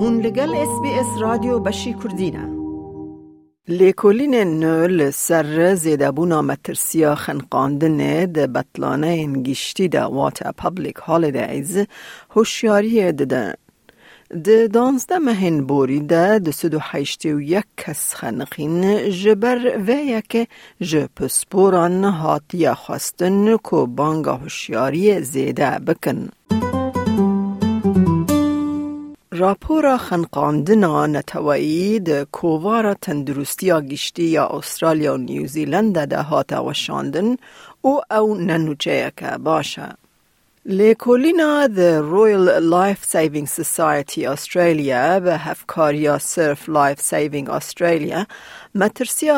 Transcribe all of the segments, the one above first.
هون لگل اس بی اس رادیو بشی کردینه لیکولین نول سر زیده بونا مترسیا خنقاندن ده بطلانه انگیشتی ده وات پبلیک هالیدیز هوشیاری ددن د دانزده مهن بوری ده د سدو حیشتی و یک کس خنقین جبر و یک جپسپوران هاتیا خواستن کو بانگا هوشیاری زیده بکن. راپۆرە خەنقاندنا نەتەوەیی کۆوارە تەندروستیا گشتی یا استرالیا و هات آوشندن او و ئەو نەنوچەیەکە باشە. لێکۆلینا The Royal Life Saving Society Australia بە هەفکاریا Surf Life Saving Australia مەترسیا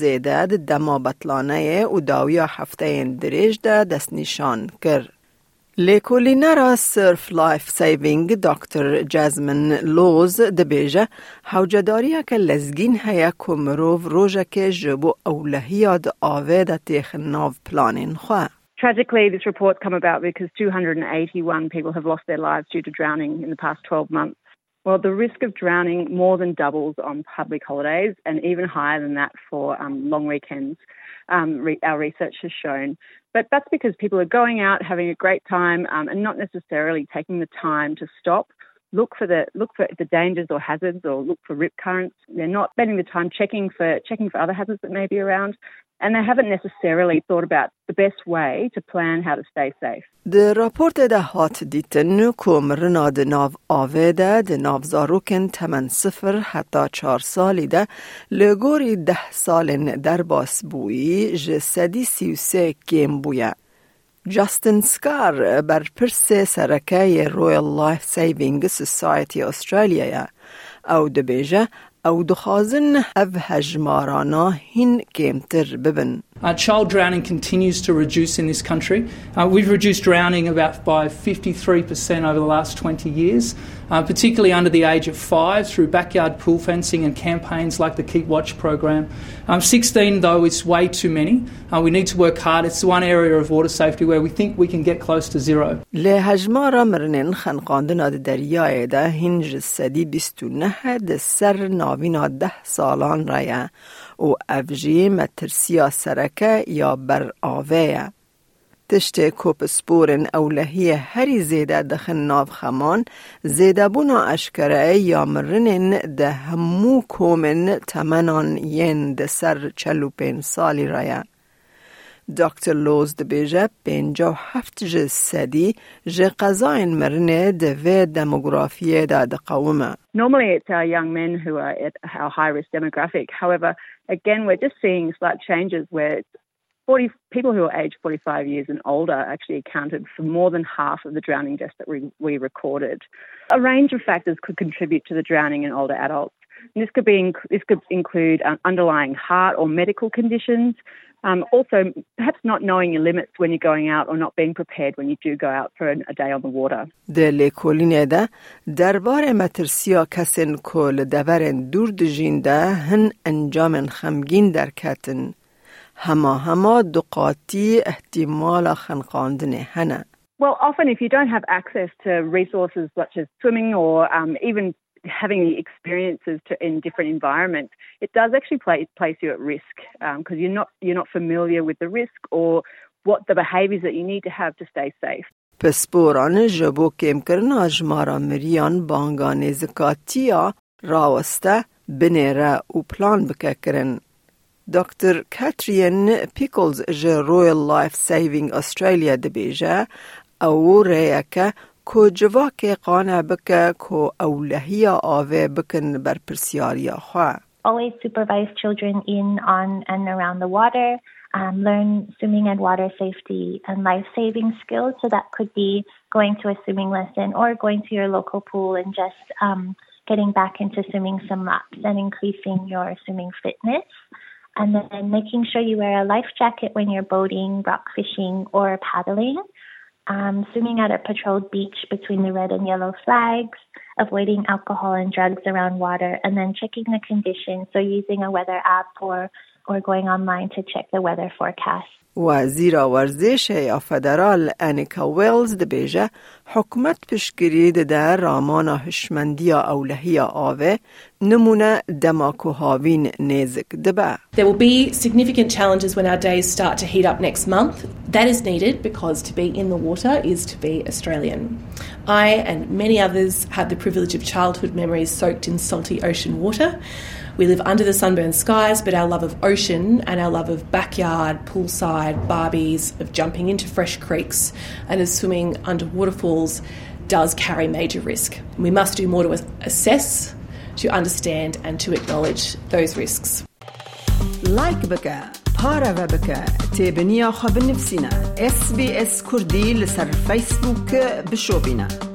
زیده ده دەما بطلانه او داویا رجده دست نشان کرد. لیکولینا را سرف لایف سیوینگ دکتر جزمن لوز دبیجه حوجداریا که لزگین هیا کمروف روژه که جبو اولهی د آوه ده تیخ ناو پلانین خواه. Tragically, this report's come about because 281 people have lost their lives due to drowning in the past 12 months. Well, the risk of drowning more than doubles on public holidays and even higher than that for um, long weekends, um, re- our research has shown. But that's because people are going out, having a great time, um, and not necessarily taking the time to stop. Look for the look for the dangers or hazards, or look for rip currents. They're not spending the time checking for checking for other hazards that may be around, and they haven't necessarily thought about the best way to plan how to stay safe. The report that hot ditten kum rna de nav aveda de nav zaruken temen sifr hatta char salida. Justin Scarr bar perse Royal Life Saving Society Australia او او دخازن اف هجمارانا هین کمتر ببن. Uh, child drowning continues to reduce in this country. Uh, we've reduced drowning about by 53% over the last 20 years, uh, particularly under the age of five through backyard pool fencing and campaigns like the Keep Watch program. Um, 16, though, is way too many. Uh, we need to work hard. It's one area of water safety where we think we can get close to zero. لهجمارا مرنن خنقاندنا د دریای ده هنج سدی بیستو نه د سر ناوینا ده سالان رایه و افجی مترسیا برکه یا بەرئاوەیە. تشتێک کۆپسپۆرن ئەو لە خمان زیده بونا اشکره یا مرنن ده همو کومن تمنان ین ده سر چلو پین سالی رایان. دکتر لوز ده بیجه پینجا هفت جه سدی جه قضاین مرنه ده و دموگرافیه ده ده قومه. Normally, it's our young men who are at our high risk demographic. However, again, we're just seeing slight changes where 40, people who are aged 45 years and older actually accounted for more than half of the drowning deaths that we, we recorded. A range of factors could contribute to the drowning in older adults. And this could be this could include um, underlying heart or medical conditions. Um, also, perhaps not knowing your limits when you're going out or not being prepared when you do go out for a day on the water. ده لیکولینه ده دربار مترسیا کسین کل دورن دور دجین ده هن انجام خمگین در کتن. هما هما دقاتی احتمال خنقاندن هنه. Well, often if you don't have access to resources such as swimming or um, even having the experiences to, in different environments, it does actually play, place you at risk because um, you're not you're not familiar with the risk or what the behaviours that you need to have to stay safe. پس بوران جبو کم کرنا جمارا مریان بانگان زکاتیا راوسته بنیره و پلان بککرن. دکتر کاترین پیکلز جه رویل لایف سیوینگ استرالیا دبیجه او ریکه کو جواک قانع بکه کو اولهی آوه بکن بر پرسیاریا خواه. Always supervise children in, on, and around the water. Um, learn swimming and water safety and life saving skills. So that could be going to a swimming lesson or going to your local pool and just um, getting back into swimming some laps and increasing your swimming fitness. And then making sure you wear a life jacket when you're boating, rock fishing, or paddling. Um, swimming at a patrolled beach between the red and yellow flags, avoiding alcohol and drugs around water, and then checking the conditions. So using a weather app or or going online to check the weather forecast. وزیر ورزش یا فدرال انیکا ویلز دبیجه حکومت پشگیری در رامان هشمندی اولهی آوه نمونه دماکو هاوین نیزک دبه. There will be significant challenges when our days start to heat up next month. That is needed because to be in the water is to be Australian. I and many others have the privilege of childhood memories soaked in salty ocean water. We live under the sunburned skies, but our love of ocean and our love of backyard, poolside, barbies, of jumping into fresh creeks and of swimming under waterfalls does carry major risk. We must do more to assess, to understand, and to acknowledge those risks. Like بك پارە بك تێبنییا خە بنفسینە SسBS کوردی لەسەر فیسبوok بشۆبینە.